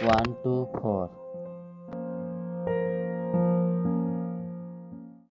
one two four.